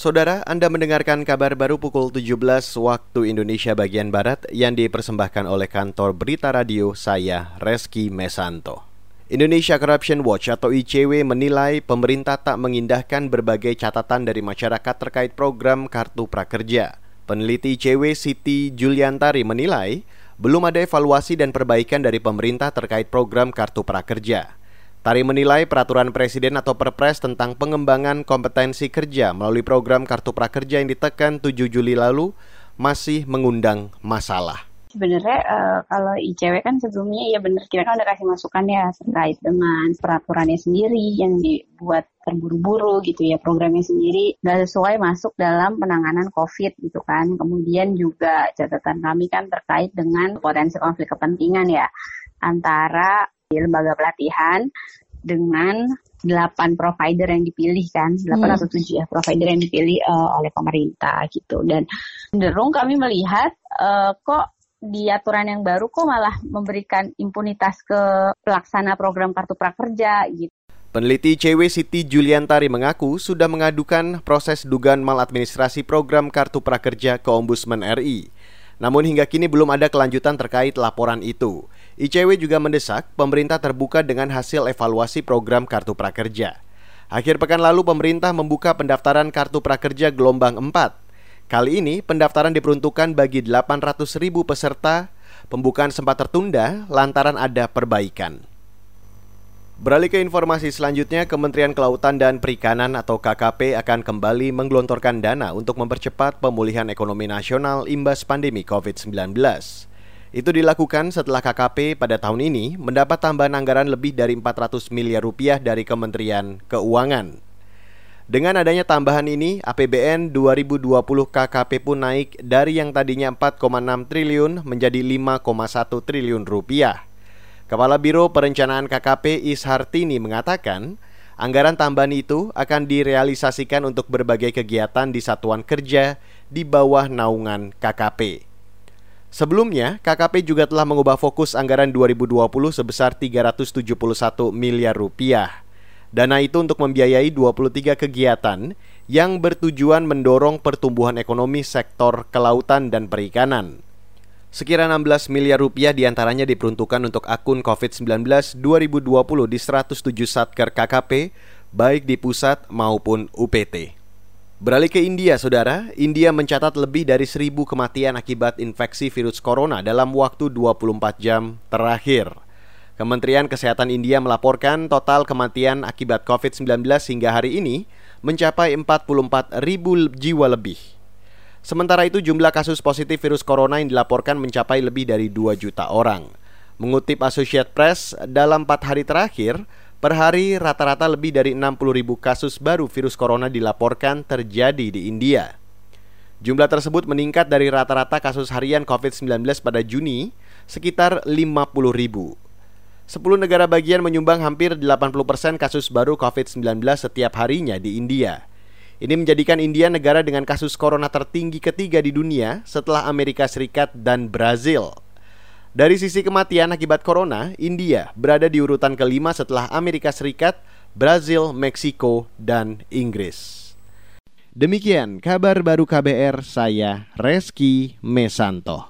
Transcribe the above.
Saudara, Anda mendengarkan kabar baru pukul 17 waktu Indonesia bagian Barat yang dipersembahkan oleh kantor Berita Radio saya, Reski Mesanto. Indonesia Corruption Watch atau ICW menilai pemerintah tak mengindahkan berbagai catatan dari masyarakat terkait program Kartu Prakerja. Peneliti ICW Siti Juliantari menilai belum ada evaluasi dan perbaikan dari pemerintah terkait program Kartu Prakerja. Tari menilai peraturan presiden atau perpres tentang pengembangan kompetensi kerja melalui program Kartu Prakerja yang ditekan 7 Juli lalu masih mengundang masalah. Sebenarnya uh, kalau ICW kan sebelumnya ya benar kita kan udah kasih masukan ya terkait dengan peraturannya sendiri yang dibuat terburu-buru gitu ya programnya sendiri nggak sesuai masuk dalam penanganan COVID gitu kan. Kemudian juga catatan kami kan terkait dengan potensi konflik kepentingan ya antara lembaga pelatihan dengan delapan provider yang dipilih kan, delapan hmm. atau tujuh ya provider yang dipilih uh, oleh pemerintah gitu. Dan cenderung kami melihat uh, kok di aturan yang baru kok malah memberikan impunitas ke pelaksana program kartu prakerja gitu. Peneliti CW Siti Juliantari mengaku sudah mengadukan proses dugaan maladministrasi program Kartu Prakerja ke Ombudsman RI. Namun hingga kini belum ada kelanjutan terkait laporan itu. ICW juga mendesak pemerintah terbuka dengan hasil evaluasi program Kartu Prakerja. Akhir pekan lalu pemerintah membuka pendaftaran Kartu Prakerja gelombang 4. Kali ini pendaftaran diperuntukkan bagi 800 ribu peserta. Pembukaan sempat tertunda lantaran ada perbaikan. Beralih ke informasi selanjutnya, Kementerian Kelautan dan Perikanan atau KKP akan kembali menggelontorkan dana untuk mempercepat pemulihan ekonomi nasional imbas pandemi COVID-19. Itu dilakukan setelah KKP pada tahun ini mendapat tambahan anggaran lebih dari 400 miliar rupiah dari Kementerian Keuangan. Dengan adanya tambahan ini, APBN 2020 KKP pun naik dari yang tadinya 4,6 triliun menjadi 5,1 triliun rupiah. Kepala Biro Perencanaan KKP Ishartini mengatakan, anggaran tambahan itu akan direalisasikan untuk berbagai kegiatan di satuan kerja di bawah naungan KKP. Sebelumnya, KKP juga telah mengubah fokus anggaran 2020 sebesar 371 miliar rupiah. Dana itu untuk membiayai 23 kegiatan yang bertujuan mendorong pertumbuhan ekonomi sektor kelautan dan perikanan. Sekira 16 miliar rupiah di antaranya diperuntukkan untuk akun COVID-19 2020 di 107 Satker KKP, baik di pusat maupun UPT. Beralih ke India, saudara. India mencatat lebih dari 1000 kematian akibat infeksi virus corona dalam waktu 24 jam terakhir. Kementerian Kesehatan India melaporkan total kematian akibat COVID-19 hingga hari ini mencapai 44 ribu jiwa lebih. Sementara itu jumlah kasus positif virus corona yang dilaporkan mencapai lebih dari 2 juta orang. Mengutip Associated Press, dalam 4 hari terakhir, per hari rata-rata lebih dari 60 ribu kasus baru virus corona dilaporkan terjadi di India. Jumlah tersebut meningkat dari rata-rata kasus harian COVID-19 pada Juni sekitar 50 ribu. 10 negara bagian menyumbang hampir 80% kasus baru COVID-19 setiap harinya di India. Ini menjadikan India negara dengan kasus corona tertinggi ketiga di dunia setelah Amerika Serikat dan Brazil. Dari sisi kematian akibat corona, India berada di urutan kelima setelah Amerika Serikat, Brazil, Meksiko, dan Inggris. Demikian kabar baru KBR saya Reski Mesanto.